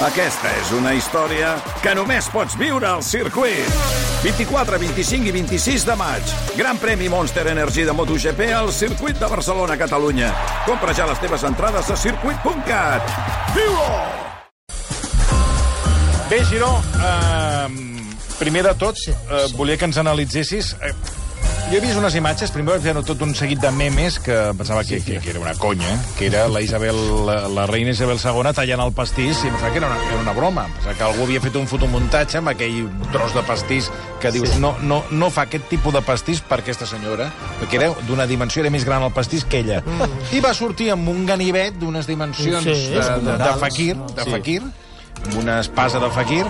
Aquesta és una història que només pots viure al circuit. 24, 25 i 26 de maig. Gran premi Monster Energy de MotoGP al circuit de Barcelona, Catalunya. Compra ja les teves entrades a circuit.cat. Viu-ho! Bé, Giró, eh, primer de tot, eh, volia que ens analitzessis... Eh, jo he vist unes imatges, primer vaig veure tot un seguit de memes que pensava que, que, que era una conya, que era la Isabel, la, la reina Isabel II tallant el pastís, i em pensava que era una, era una broma. Em pensava que algú havia fet un fotomuntatge amb aquell tros de pastís que dius, no, no, no fa aquest tipus de pastís per aquesta senyora, perquè era d'una dimensió, era més gran el pastís que ella. I va sortir amb un ganivet d'unes dimensions Sí, de, de, de fakir, de Sí. fakir, amb una espasa de fakir,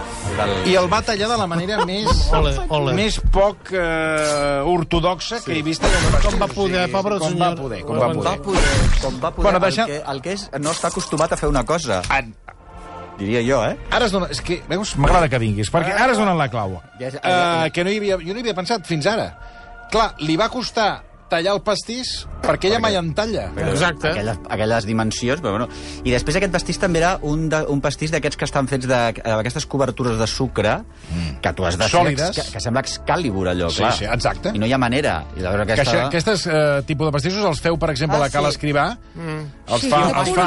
i el va tallar de la manera més, Ole, ole. més poc eh, ortodoxa que he vist. en. Com va poder, pobre com senyor. va poder, com va Com va poder. poder, com va poder Bueno, el, deixa- que, el que és no està acostumat a fer una cosa, Ah, diria jo, eh? Ara es dona... És que, veus, m'agrada que vinguis, perquè ara es donen la clau. Ja ja- Uh, ja- que no hi havia, jo no hi havia pensat fins ara. Clar, li va costar tallar el pastís perquè ella mai en talla. Exacte. Aquelles, aquelles dimensions, però bueno. I després aquest pastís també era un, de, un pastís d'aquests que estan fets d'aquestes cobertures de sucre que tu has de fer... Sòlides. Que, que sembla Excalibur, allò, Sí, clar. sí, exacte. I no hi ha manera. I la Que aquesta... això, aquestes uh, tipus de pastissos els feu, per exemple, Ah, a la Cal sí. Escrivà. Mm. Els Sí, fa, de els fa,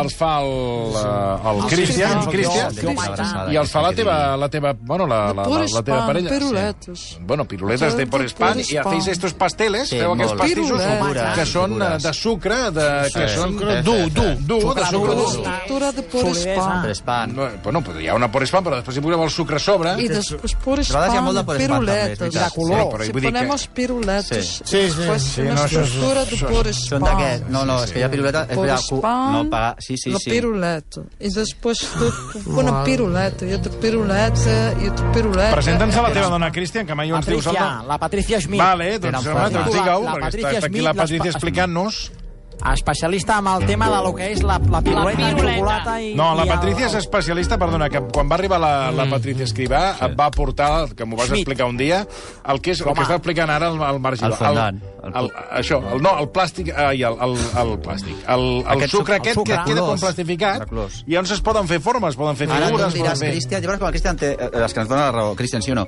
els fa el, uh, el Cristian, sí, Cristian, sí, sí. i els fa la teva, la teva, bueno, la, la, la, la teva parella. piruletes. Sí. Bueno, piruletes Sí, de por i hacéis spam. estos pasteles, Sí, feu aquests pastissos que són eh, de sucre, de, que són dur, dur, dur, de sucre dur. Estructura de pur spam. Però és pan. No, bueno, però hi ha una por spam, però després hi posem el sucre a sobre. Y después por vegades hi ha spam, molt de por spam, també, és piruletes. De color. Sí, però Si ponemos piruletes, Sí. Sí, sí, pues sí, una no, estructura de pur Són d'aquest... No, no, és que hi ha piruleta... És Por veritat, cu- spam, no, pa... Sí, sí, la sí. piruleta. Y después tú, tú una piruleta, y otra piruleta, y otra piruleta. Presenta'ns a la teva dona, Cristian, que mai ens dius Patricia, la Patricia Schmidt. Vale, doncs, doncs digue-ho, La- la perquè Patricia està, està aquí la Patricia pa- explicant-nos. Especialista amb el tema de lo que és la, la piruleta, la piruleta. xocolata i... No, la el- Patricia és especialista, perdona, que quan va arribar la, la Patricia Escrivà et va portar, que m'ho vas Schmidt. explicar un dia, el que és el que està explicant ara el, el Marc. El fondant. El, el, això, el, no, el plàstic, ai, el, el, el plàstic. El, el Aquest sucre suc- aquest el sucre. que queda com plastificat i llavors es poden fer formes, poden fer Ara tu figures, diràs, fer... Cristian, llavors com el Cristian té, eh, les que ens donen la raó, Cristian, sí o no?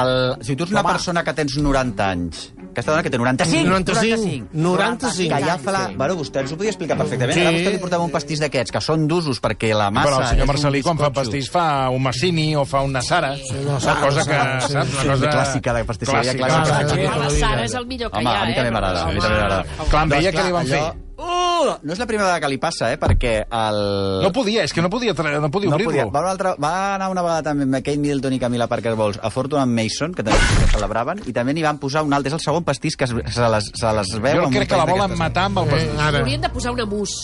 El, si tu ets una Home. persona que tens 90 anys, aquesta dona que té 95, 95, 95. que ja fa la... Bueno, vostè ens ho podia explicar perfectament. Sí. Ara vostè li portava un pastís d'aquests, que són d'usos perquè la massa... Però el senyor Marcelí, quan fa pastís, fa un Massini o fa una Sara. no, una cosa que, sí, saps? sí, Una cosa clàssica de pastisseria clàssica. clàssica. Ah, sí. La Sara és el millor que Home, hi ha, a mi eh? també m'agrada, a mi també m'agrada. Clar, amb ella Doncs, què li van allò- fer? Uh, no és la primera vegada que li passa, eh? Perquè el... No podia, és que no podia, no podia No podia. obrir-lo. Va, una altra, va anar una vegada també amb Kate Middleton i Camila Parker Bowles a Fortune Mason, que també que celebraven, i també n'hi van posar un altre. És el segon pastís que es, se, les, se les veu... Jo amb crec que la volen d'aquestes. matar amb el pastís. Eh, ara. Haurien de posar una mus.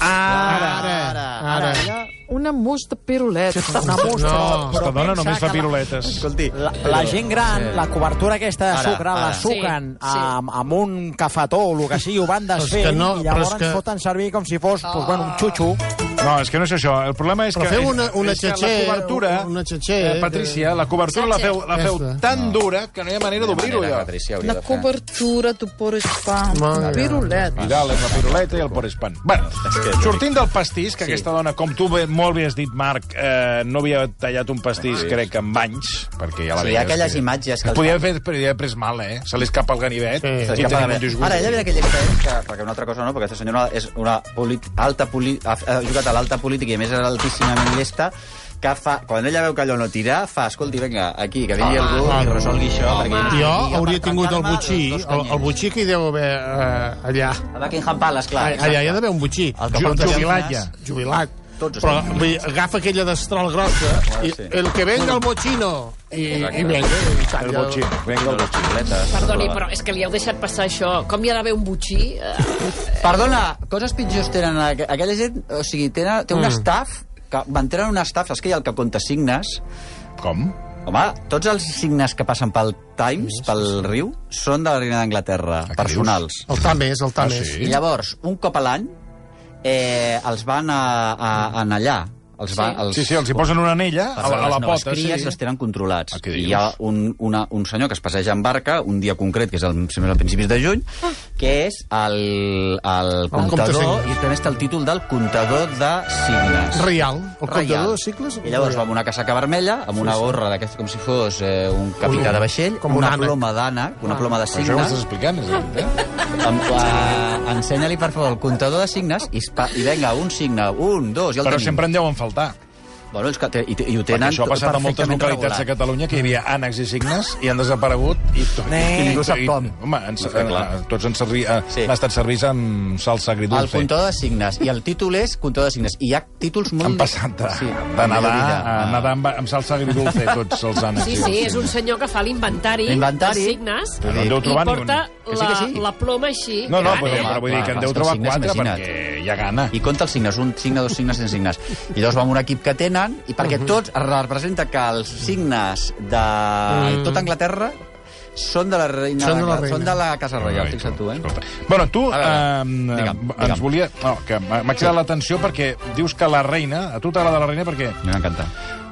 Ara, Ara, ara. ara. Una mousse de piruleta. Una mostra, No, Aquesta dona només fa que la- piruletes. Escolti, La, la gent gran, Sí. la cobertura aquesta de Ara, sucre, ara. la suquen Sí, sí. amb, amb un cafetó o el que sigui, ho van desfent no, i però llavors que- foten servir com si fos pues, bueno, un xutxo. No, és que no és això. El problema és Però que... feu una- una és que xatxer, La cobertura, una xatxer, eh, Patricia, la cobertura la feu, la feu Aquesta. tan dura que no hi ha manera d'obrir-ho, allò. Hauria de fer. cobertura de pur spam. Molt bé. Piruleta. I dalt és la piruleta i el porespant. Bueno, sortint del pastís, que aquesta dona, com tu bé- molt bé has dit, Marc, eh, no havia tallat un pastís, crec, en anys, perquè ja la Sí, veies. aquelles que- imatges que podia haver, podia haver pres mal, eh? Se li escapa el ganivet Sí. i S'escapa tenim de un veure. disgust. Ara, ella ve d'aquell expert que, perquè una altra cosa no, perquè aquesta senyora és una polit, alta poli, ha, ha jugat a l'alta política i a més és altíssimament llesta, que fa, quan ella veu que allò no tira, fa, escolti, vinga, aquí, que vingui algú i resolgui això. perquè ell- Jo i hauria tingut el butxí, el, el butxí que hi deu haver eh, allà. A Buckingham Palace, clar. Allà, allà hi ha d'haver un butxí. El que Ju- porta jubilat ja. Jubilat. Tots Però vull dir, agafa aquella destral grossa i sí. el que venga el bochino i, i venga. I talla. El botxí. Vinga, el botxí. Perdoni, però és que li heu deixat passar això. Com hi ha d'haver un butxí? Eh, Perdona, coses pitjors tenen aqu- aquella gent, o sigui, tenen, té un Mm. staff, que mantenen un staff, saps que hi ha el que compta signes? Com? Home, tots els signes que passen pel Times, pel riu, són de la reina d'Anglaterra, què personals. El Tames, el Ah, Tames. sí? I llavors, un cop a l'any, eh, els van a, a, a allà, Els va, els, Sí, sí, els hi posen una anella a la, a la les pota. cries sí. les tenen controlats. Ah, I hi ha un, una, un senyor que es passeja en barca un dia concret, que és el, sembla, a principis de juny, que és el, el comptador, signes. i també està el títol del comptador de signes. Real. El Reial. comptador de cicles... I llavors va amb una casaca vermella, amb una gorra d'aquesta com si fos eh, un capità de vaixell, Com un una ànec. ploma d'ànec, una ploma de Però això ho signes, estàs explicant, és veritat? amb, uh, ensenya-li, per favor, el comptador de signes i, i vinga, un signe, un, dos, i el Però tenim. sempre en deuen faltar. Bueno, és que te, i, i ho Perquè tenen això ha passat a moltes localitats de regulat. Catalunya que hi havia ànecs i signes i han desaparegut i, tot, I ningú sap com. Home, ens, No, eh, tots han, servi, eh, Sí. han estat servits amb salsa El agridulce. comptador de signes. I el títol és comptador de signes. I hi ha títols molt... Han passat de, Sí, de nedar a nedar amb, amb salsa agridulce tots els ànecs. Sí, sí, és un senyor que fa l'inventari L'inventari. de signes No en deu i ni porta un. Que sí, la, que sí. la ploma així. No, no, gran, però, eh? però vull dir que en deu trobar quatre perquè hi ha gana. I compta els signes, un signe, dos signes, cinc signes. I llavors va amb un equip que tenen, i perquè tots representa que els signes de tota Anglaterra són de la reina, Són de la reina. són de la Casa Reial, fixa't tu, eh? escolta. Bueno, tu A veure, eh, digue'm, ens digue'm. volia... No, que m'ha cridat l'atenció perquè dius que la reina... A tu t'agrada la reina perquè M'encanta.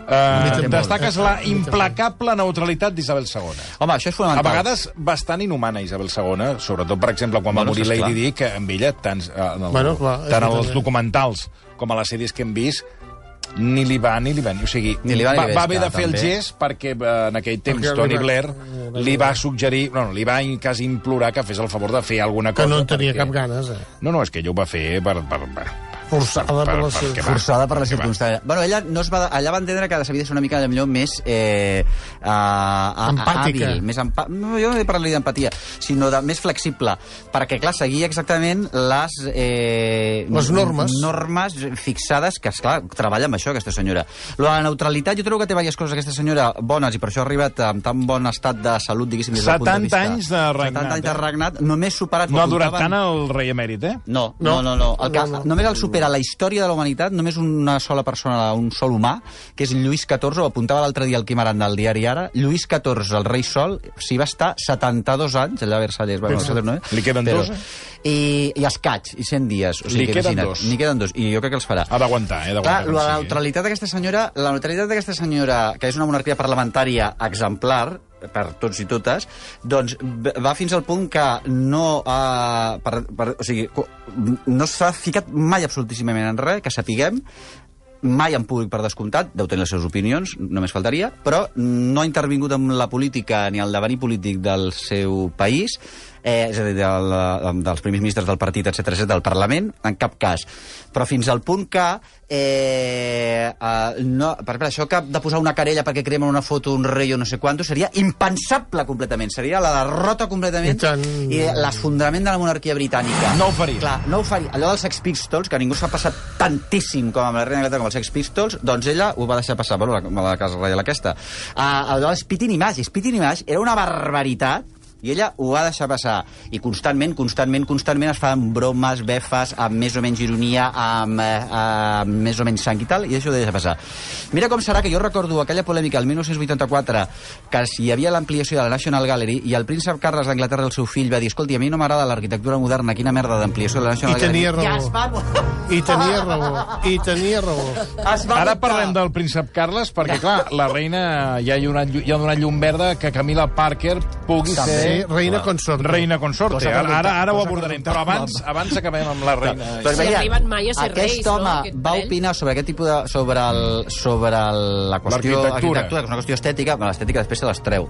Eh, destaques la implacable neutralitat d'Isabel II. Home, això és A fonamental. vegades bastant inhumana Isabel II, sobretot, per exemple, quan Bueno, va morir. Lady Di, que amb ella, tant, eh, en el, Bueno, clar, tant també. documentals com a les sèries que hem vist, ni li va ni li ven. O sigui, Ni li va ni va, va haver de fer el també. gest perquè eh, en aquell temps Perquè Tony va- Blair eh, li va suggerir, no, no, li va quasi implorar que fes el favor de fer alguna cosa. Que no en tenia perquè- cap ganes, eh? No, no, és que ell ho va fer per... per, per Forçada per la perquè seva... va. forçada per la Perquè va. circumstància. Bueno, ella no es va, allà va entendre que s'havia de ser una mica millor més eh, uh, Empàtica. hàbil, més empa no, jo no he parlat d'empatia, sinó de més flexible, perquè, clar, seguia exactament les... Eh, Les normes. normes fixades, que, esclar, treballa amb això, aquesta senyora. La neutralitat, jo trobo que té diverses coses, aquesta senyora, bones, i per això ha arribat amb tan bon estat de salut, diguéssim, des del punt de 70 vista... anys de regnat, 70 anys de eh? regnat, només superat... No ha durat apuntaven- tant el rei emèrit, eh? no, no, no, No. no. El que, No, no. Només el supera la història de la humanitat, només una sola persona, un sol humà, que és Lluís XIV, ho apuntava l'altre dia el Quim Aranda del diari Ara, Lluís XIV, el rei sol, s'hi va estar 72 anys, allà a Versalles, bueno, Pensa. no, eh? Li queden Però- dos, eh? I, I escaig, i 100 dies. O sigui, Li que queden imagina't, dos. N'hi queden dos, i jo crec que els farà. Ha d'aguantar, eh? Clar, la sigui. neutralitat d'aquesta senyora, la neutralitat d'aquesta senyora, que és una monarquia parlamentària exemplar, per tots i totes, doncs va fins al punt que no ha... Per, per, o sigui, no s'ha ficat mai absolutíssimament en res, que sapiguem, mai en públic per descomptat, deu tenir les seves opinions, només faltaria, però no ha intervingut en la política ni el devenir polític del seu país, eh, és a dir, del, dels primers ministres del partit, etc etc del Parlament, en cap cas. Però fins al punt que eh, eh, no, per exemple, això que de posar una querella perquè cremen una foto d'un rei o no sé quanto seria impensable completament, seria la derrota completament I tant. i l'esfondrament de la monarquia britànica. No ho faria. Clar, no ho faria. Allò dels Sex Pistols, que ningú s'ha passat tantíssim com amb la reina d'Anglaterra com els Sex Pistols, doncs ella ho va deixar passar, bueno, la, la casa reial aquesta. Uh, allò dels Spitting Image, Spitting Image era una barbaritat i ella ho va deixar passar. I constantment, constantment, constantment es fan bromes, befes, amb més o menys ironia, amb, eh, amb més o menys sang i tal, i això ho deixa passar. Mira com serà que jo recordo aquella polèmica el 1984, que si hi havia l'ampliació de la National Gallery i el príncep Carles d'Anglaterra, el seu fill, va dir escolti, a mi no m'agrada l'arquitectura moderna, quina merda d'ampliació de la National I tenia Gallery. raó. I es va... I tenia raó. I tenia raó. Es va Ara parlem del príncep Carles, perquè, clar, la reina ja hi ha donat, llum- ja ha donat llum verda que Camila Parker pugui També. ser Sí, reina consorte. reina consorte. Cosa que Ara, ara, ara ho abordarem, no però abans, abans acabem amb la reina. Però Si veia, arriben mai a ser aquest reis, no, home aquest va parell. opinar sobre aquest tipus de... sobre, el, sobre el, la qüestió arquitectura, que és una qüestió estètica, però l'estètica després se les treu.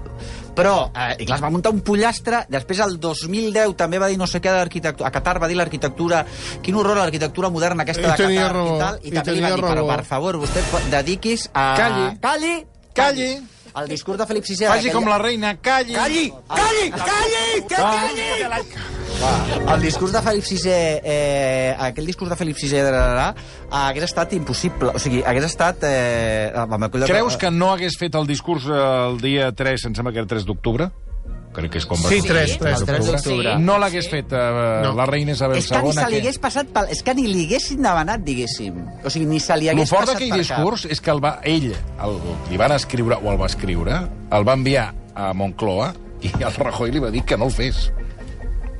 Però, eh, i clar, es va muntar un pollastre, després el 2010 també va dir no sé què de l'arquitectura, a Qatar va dir l'arquitectura, quin horror l'arquitectura moderna aquesta I de Qatar raó, i tal, i, i també li va dir, però per favor, vostè dediquis a... Calli. Calli! Calli. El discurs de Felip VI... Faci com la reina, calli. Calli! Calli! Calli! Que calli! El discurs de Felip VI, eh, aquell discurs de Felip VI eh, hagués estat impossible. O sigui, hagués estat... Eh, amb. Creus que no hagués fet el discurs eh, el dia 3, em sembla que era 3 d'octubre? Crec que és com va Sí, ser. tres, tres. El 3 d'octubre. Sí. No l'hagués fet eh, No. la reina Isabel És que ni II. se li hagués passat pel... És que ni li haguessin demanat, diguéssim. O sigui, ni se li hagués passat d'aquell per discurs és que el va, ell el, li van escriure, o el va escriure, el va enviar a Moncloa i el Rajoy li va dir que no el fes.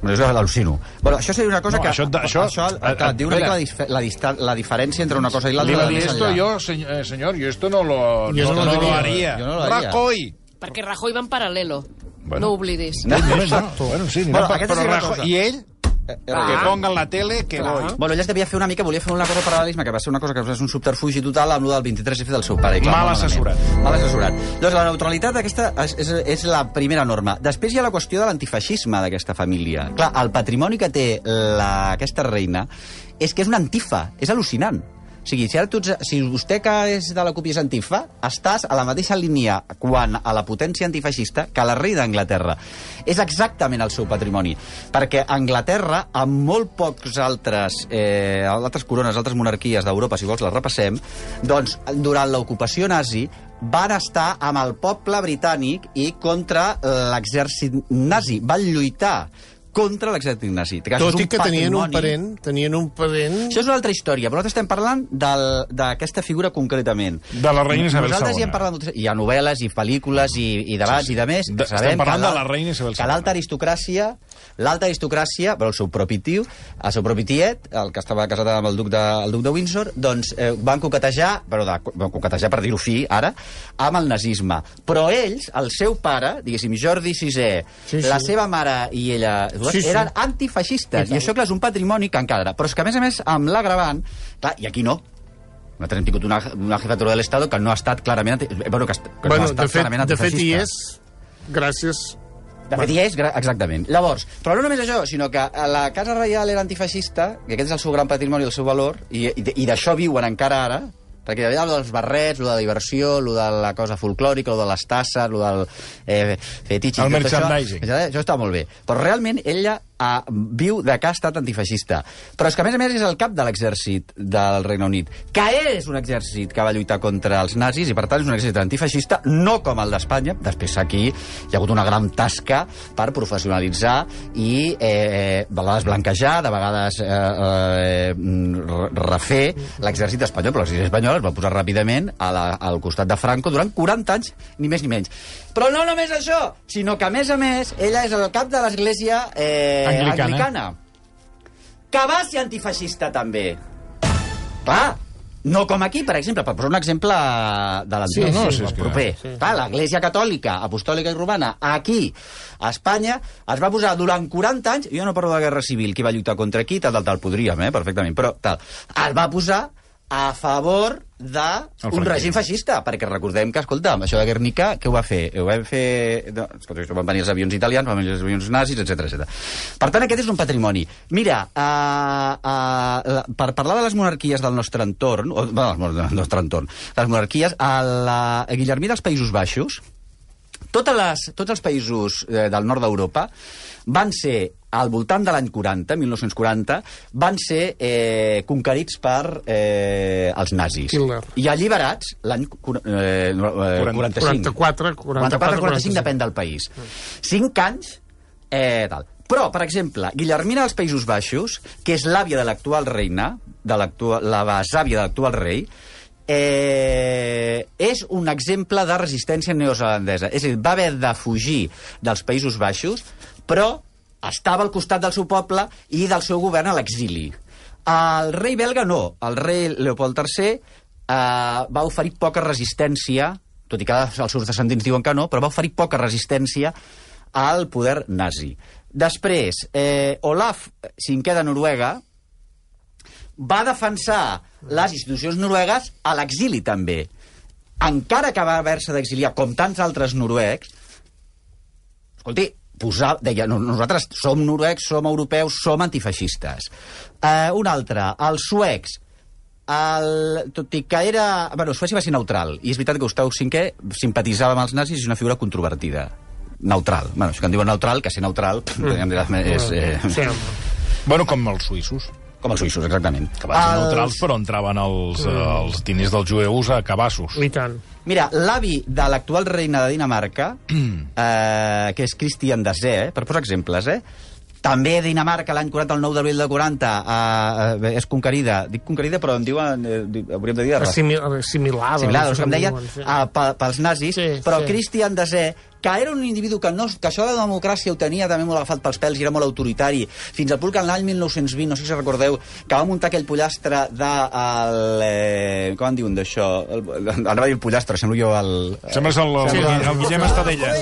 Bueno, jo al·lucino. Bueno, això seria una cosa No, que... això- això- això eh, clar, et diu una mica la, dif- la, dista- la diferència entre una cosa i l'altra. a de decir més esto yo, señor, eh, yo esto no lo, Yo no, no no lo haría. haría. Yo no lo haría. Rajoy. Perquè Rajoy va en paral·lelo. Bueno. No ho oblidis. No, No, no. Bueno, sí, Bueno, però Rajoy... cosa. I ell, Eh, que eh, ponga en la tele que voy. Bueno, ella es devia fer una mica, volia fer una cosa paral·lelisme, que va ser una cosa que va ser un subterfugi total amb el del 23F del seu pare. i clar, Mal assessorat. Mal assessorat. Doncs la neutralitat aquesta és, és, és la primera norma. Després hi ha la qüestió de l'antifeixisme d'aquesta família. Clar, el patrimoni que té la, aquesta reina és que és una antifa, és al·lucinant. O sigui, si, ara tu, si vostè que és de la és antifa, estàs a la mateixa línia quan a la potència antifeixista que la rei d'Anglaterra. És exactament el seu patrimoni. Perquè Anglaterra, amb molt pocs altres, eh, altres corones, altres monarquies d'Europa, si vols les repassem, doncs durant l'ocupació nazi van estar amb el poble britànic i contra l'exèrcit nazi. Van lluitar contra l'exèrcit nazi. Que això Tot i que tenien un parent, tenien un parent... això és una altra història, però nosaltres estem parlant del- d'aquesta figura concretament. De la reina Isabel Nosaltres II. ja hem parlat, moltes- hi ha novel·les i pel·lícules i, i debats Sí, sí. i de més. De- Sabem estem parlant que de la reina Isabel Que II. l'alta aristocràcia, l'alta aristocràcia, però el seu propi tio, el seu propi tiet, el que estava casat amb el duc de, el duc de Windsor, doncs eh, van coquetejar, però de, van coquetejar per dir-ho fi, ara, amb el nazisme. Però ells, el seu pare, diguéssim, Jordi VI, Sí, sí. la seva mare i ella, Sí, sí. eren antifeixistes. I, això, clar, és un patrimoni que encara... Però és que, a més a més, amb l'agravant... Clar, i aquí no. Nosaltres hem tingut una, una jefatura de l'Estat que no ha estat clarament... Anti... Bueno, que, que no bueno, ha estat de fet, clarament de fet hi és gràcies... De fet, hi és, exactament. Llavors, però no només això, sinó que la Casa Reial era antifeixista, que aquest és el seu gran patrimoni, el seu valor, i, i, i d'això viuen encara ara, perquè hi havia el dels barrets, lo de la diversió, lo de la cosa folclòrica, lo de les tasses, lo del eh, fetitxe... El merchandising. Això, això està molt bé. Però realment ella eh, viu de que ha estat antifeixista. Però és que, a més a més, és el cap de l'exèrcit del Regne Unit, que és un exèrcit que va lluitar contra els nazis i, per tant, és un exèrcit antifeixista, no com el d'Espanya. Després aquí hi ha hagut una gran tasca per professionalitzar i eh, de vegades blanquejar, de vegades eh, eh, re- refer l'exèrcit espanyol. Però l'exèrcit espanyol es va posar ràpidament a la, al costat de Franco durant 40 anys, ni més ni menys. Però no només això, sinó que, a més a més, ella és el cap de l'església eh, Anglicana. anglicana. Que va ser antifeixista, també. Clar, no com aquí, per exemple, per posar un exemple de l'antic, Sí, no, sí, proper. Sí. Clar, l'Església Catòlica, Apostòlica i Romana, aquí, a Espanya, es va posar durant 40 anys, jo no parlo de guerra civil, qui va lluitar contra qui, tal, tal, tal, podríem, eh, perfectament, però tal, es va posar a favor d'un règim feixista, perquè recordem que, escolta, amb això de Guernica, què ho va fer? Ho va fer... No, escolta, això van venir els avions italians, van venir els avions nazis, etc etc. Per tant, aquest és un patrimoni. Mira, uh, uh, per parlar de les monarquies del nostre entorn, o, bueno, del nostre entorn, les monarquies, a la Guillermí dels Països Baixos, totes les, tots els països eh, del nord d'Europa van ser, al voltant de l'any 40, 1940, van ser eh, conquerits per eh, els nazis. Hitler. I alliberats l'any eh, no, eh, 45. 44, 44, 45 depèn del país. 5 anys, eh, tal. Però, per exemple, Guillermina dels Països Baixos, que és l'àvia de l'actual reina, de l'actual- la besàvia de l'actual rei, eh, és un exemple de resistència neozelandesa. És a dir, va haver de fugir dels Països Baixos, però estava al costat del seu poble i del seu govern a l'exili. El rei belga no. El rei Leopold III eh, va oferir poca resistència, tot i que els seus descendents diuen que no, però va oferir poca resistència al poder nazi. Després, eh, Olaf V de Noruega va defensar les institucions noruegues a l'exili també. Encara que va haver-se d'exiliar, com tants altres noruecs, escolti, posar, deia, no, nosaltres som noruecs, som europeus, som antifeixistes. Uh, un altre, els suecs, el, tot i que era... Bueno, Suècia va ser neutral, i és veritat que Gustau V simpatitzava amb els nazis i és una figura controvertida. Neutral. Bueno, això que en diuen neutral, que ser neutral mm. és... Eh, Sí. Bueno, com els suïssos. com els suïssos, exactament. Que van ser Els- neutrals, però entraven els, els diners dels jueus a cabassos. I tant. Mira, l'avi de l'actual reina de Dinamarca, eh, que és Christian Dessé, eh, per posar exemples, eh, també Dinamarca, l'any 40, el 9 d'abril de 40, eh, eh, és conquerida. Dic conquerida, però em diuen... Eh, hauríem de dir... Assimil, assimilada. No doncs, sé com com deia, pe- pels nazis, Sí, però sí. Christian Dessé, que era un individu que, no, que això de la democràcia ho tenia també molt agafat pels pèls i era molt autoritari, fins al punt que l'any 1920, no sé si recordeu, que va muntar aquell pollastre de... El, eh, com en diuen d'això? El- Anava a dir el pollastre, semblo jo el... Sembles el, el, Sí, el, el Guillem Estadella.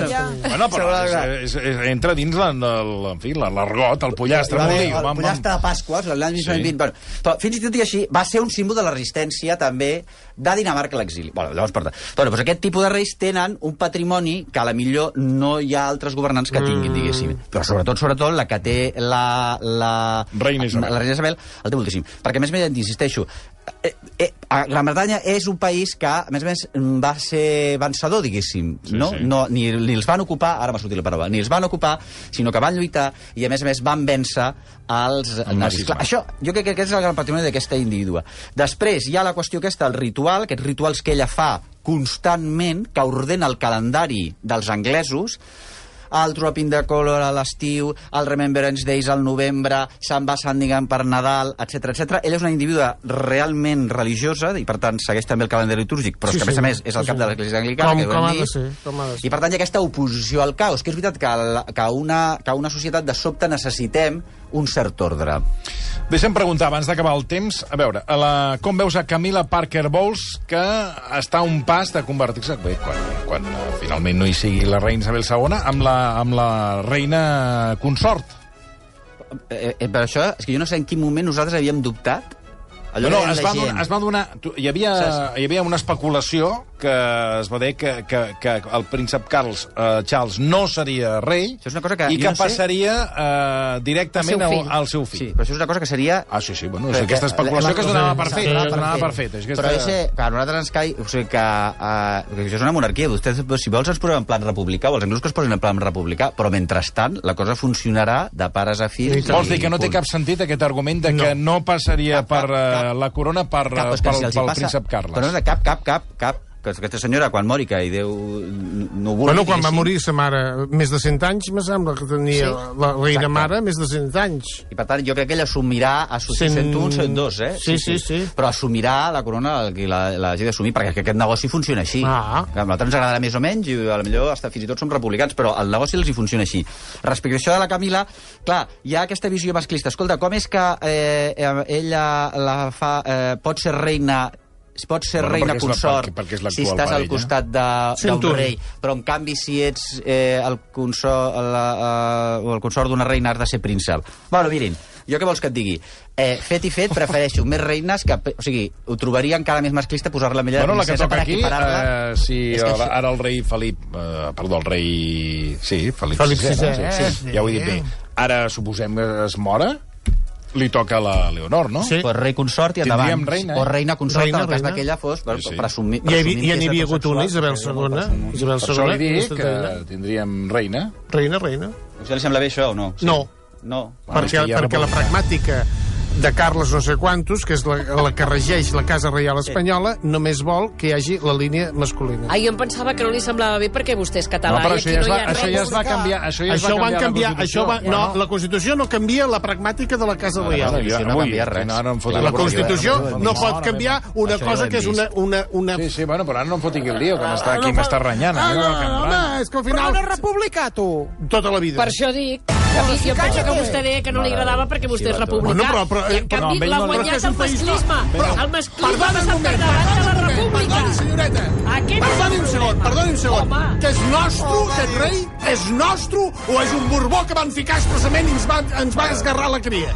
Bueno, però Sembla és, és, és, entra dins en l'argot, el pollastre, Va dir. el pollastre de Pasqua, l'any 1920. Sí. Bueno, però fins i tot i així, va ser un símbol de la resistència també de Dinamarca a l'exili. Bueno, llavors, per tant, bueno, doncs aquest tipus de reis tenen un patrimoni que a la millor no hi ha altres governants que tinguin, diguéssim. Però sobretot, sobretot, la que té la... la Reina Isabel. La reina Isabel el té moltíssim. Perquè, a més més, insisteixo, eh, eh, Gran Bretanya és un país que, a més a més, va ser vencedor, diguéssim. Sí, no? sí. no ni, ni els van ocupar, ara m'ha sortit la paraula, ni els van ocupar, sinó que van lluitar i, a més a més, van vèncer els El nazis. Clar, això, jo crec que aquest és el gran patrimoni d'aquesta individua. Després hi ha la qüestió aquesta, el ritual, aquests rituals que ella fa constantment, que ordena el calendari dels anglesos, el Dropping the Color a l'estiu, el Remembrance Days al novembre, se'n va Sandingham per Nadal, etc etc. Ella és una individua realment religiosa i, per tant, segueix també el calendari litúrgic, però Sí, és que, a sí, més a més, és el sí, cap sí. de l'Església Anglicana, Com- que com ha de ser, com ha de ser. I, per tant, hi ha aquesta oposició al caos, que és veritat que, la, que, una, que una societat de sobte necessitem un cert ordre. Deixa'm preguntar, abans d'acabar el temps, a veure, a la, com veus a Camila Parker Bowles, que està a un pas de convertir-se, bé, quan, quan finalment no hi sigui la reina Isabel II, amb la, amb la reina consort? Eh, eh, per això, és que jo no sé en quin moment nosaltres havíem dubtat. Allò no, no, que es va, donar, es va donar... tu- Hi havia, Saps? hi havia una especulació que es va dir que, que, que el príncep Carles, eh, Charles no seria rei Això és una cosa que i que no sé- passaria eh, directament Al seu al, fill. al seu fill. Sí, però això és una cosa que seria... Ah, sí, sí, bueno, és Perquè aquesta especulació la- que es donava per Sí, fet, sí, es donava per fet. És aquesta... Però ese, que a nosaltres ens cai... O sigui, que, uh, que això és una monarquia. Vostès, si vols, ens posem en plan republicà, o els anglesos que es posin en plan republicà, però mentrestant la cosa funcionarà de pares a fills. Vols dir que no té cap sentit aquest argument de que no, passaria Cap, cap, per eh, cap. La corona per, pel, pel passa- príncep Carles? Però no, de cap, cap, cap, cap. Que aquesta senyora, quan mori, que i Déu no vulgui... Bueno, quan va morir sa mare, més de 100 anys, me sembla que tenia Sí, la reina mare més de 100 anys. I per tant, jo crec que ell assumirà, assumir Cent- 101, 102, eh? Sí, sí, sí. Però assumirà la corona, el que la, la hagi d'assumir, perquè que aquest negoci funciona així. Ah. Que A nosaltres ens agradarà més o menys, i a lo millor hasta fins i tot som republicans, però el negoci els hi funciona així. Respecte a això de la Camila, clar, hi ha aquesta visió masclista. Escolta, com és que eh, eh, ella la fa, eh, pot ser reina pot ser Bueno, reina és la- consort perquè- perquè si estàs al parella. costat de, Sent d'un un. rei, però en canvi si ets eh, el consort, la, eh, el consort d'una reina has de ser príncep. Bueno, mirin, jo què vols que et digui? Eh, fet i fet, prefereixo més reines que... O sigui, ho trobaria encara més masclista posar-la millor Bueno, la que princesa toca per aquí, eh, si És que ara, ara el rei Felip... Eh, perdó, el rei... Sí, Felip, Felip VI, VI, no? sí, sí, ja ho he dit bé. Ara, suposem que es mora, li toca a la Leonor, no? Sí. Pues rei consort i endavant. Tindríem reina, eh? O reina consort, Reina, en el cas reina. que ella fos, per, Sí, sí. per assumir... Ja hi, presumint havia- ja que n'hi és havia hagut una. Isabel II. Isabel Per això li II. dic que tindríem reina. Reina, reina. A vostè li sembla bé això o no? Sí. No. No. Bueno, perquè, hi perquè la pragmàtica de Carles no sé quantos, que és la, la que regeix la Casa Reial Espanyola, només vol que hi hagi la línia masculina. Ah, jo em pensava que no li semblava bé perquè vostè és català No, però i això aquí ja, no va, ha això ja es va canviar. Això ja es això va van canviar, la això va, Constitució. no, la Constitució no canvia la pragmàtica de la Casa Reial. bueno, jo no canvia res. Ara em foto La Constitució no pot Mare canviar una cosa que és una... una, una... Sí, sí, bueno, però ara no em foti aquí el lío, que m'està, aquí no m'està pot- renyant. Ah, no, em home, és que al Però final... no és republicà, tu. Tota la vida. Per això dic, mi jo penso que vostè deia que no li agradava perquè vostè és republicà. Bueno, però- però- I en no, amb canvi l'ha guanyat és un el país masclisme. Però- El masclisme ha passat per davant de la república. Perdoni, senyoreta. Aquest Perdoni un segon, perdoni un segon. Home. Que és nostre, aquest rei? És nostre o és un borbó que van ficar expressament i ens va, ens va esgarrar la cria?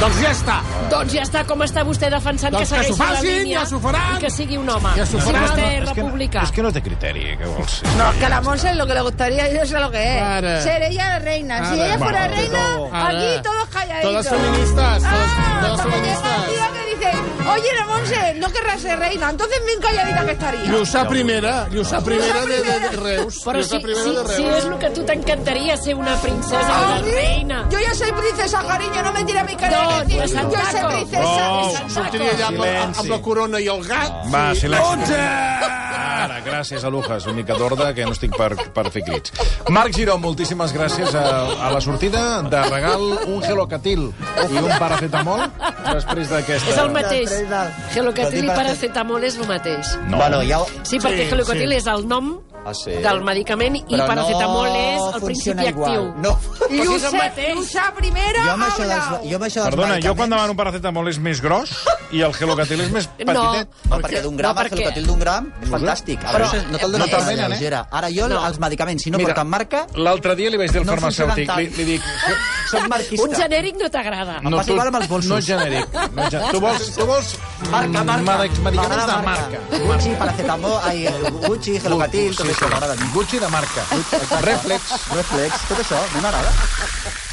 Doncs ja està. Doncs ja està com està vostè defensant Doncs que que segueixi la facin, línia ja s'ho faran. i que sigui un home. Ja s'ho si faran. vostè és És que, no, republicà. és que no té criteri, què vols? No, que la Monse lo que le gustaría, yo sé lo que es. Ara. Ser ella la reina. Si Ara. ella fuera Bueno, reina, aquí todos calladitos. Todas feministas, todas Monse, no querrás ser reina, entonces bien calladita que estaría. Lluçà primera, Lluçà primera de, de, de Reus. Però si, primera si, de Reus. si és el que tu t'encantaria ser una princesa, ¿A una mí? reina. Yo ya soy princesa, cariño, no me tire a mi cara. No, de yo soy princesa. Santaco. Sortiria allà amb amb la corona i el gat. Va, silenci. Onze! Ara, gràcies, Alujas, una mica d'ordre, que no estic per, per fer crits. Marc Giró, moltíssimes gràcies a, a la sortida de regal un gelocatil i un paracetamol després d'aquesta... És el mateix. Gelocatil i paracetamol és el mateix. No. Bueno, ja... Sí, perquè Sí, gelocatil sí. és el nom Ah, sí? del medicament i Però paracetamol no és el funciona principi igual. actiu. No. El Lluçà, mateix. Lluçà primera, Jo amb això dels, jo amb això dels Perdona, jo medicaments... quan demano paracetamol és més gros i el gelocatil és més No. petitet. No, perquè d'un gram, No, el perquè- gelocatil d'un gram és fantàstic. Però- no te'l no te'l venen, eh? lleugera. Ara jo, No. els medicaments, si no porten marca, L'altre dia li vaig dir al No farmacèutic, li, li dic... soc marquista. Un genèric no t'agrada. Em passa igual amb els bolsos. No és genèric. No és genèric. Tu vols, tu vols Marca, marca. medic- medicaments M'agrada de marca. Gucci, paracetamol, ai, Gucci, gelocatil, tot això m'agrada a mi. Gucci de marca. Reflex. Reflex, tot això, mi m'agrada.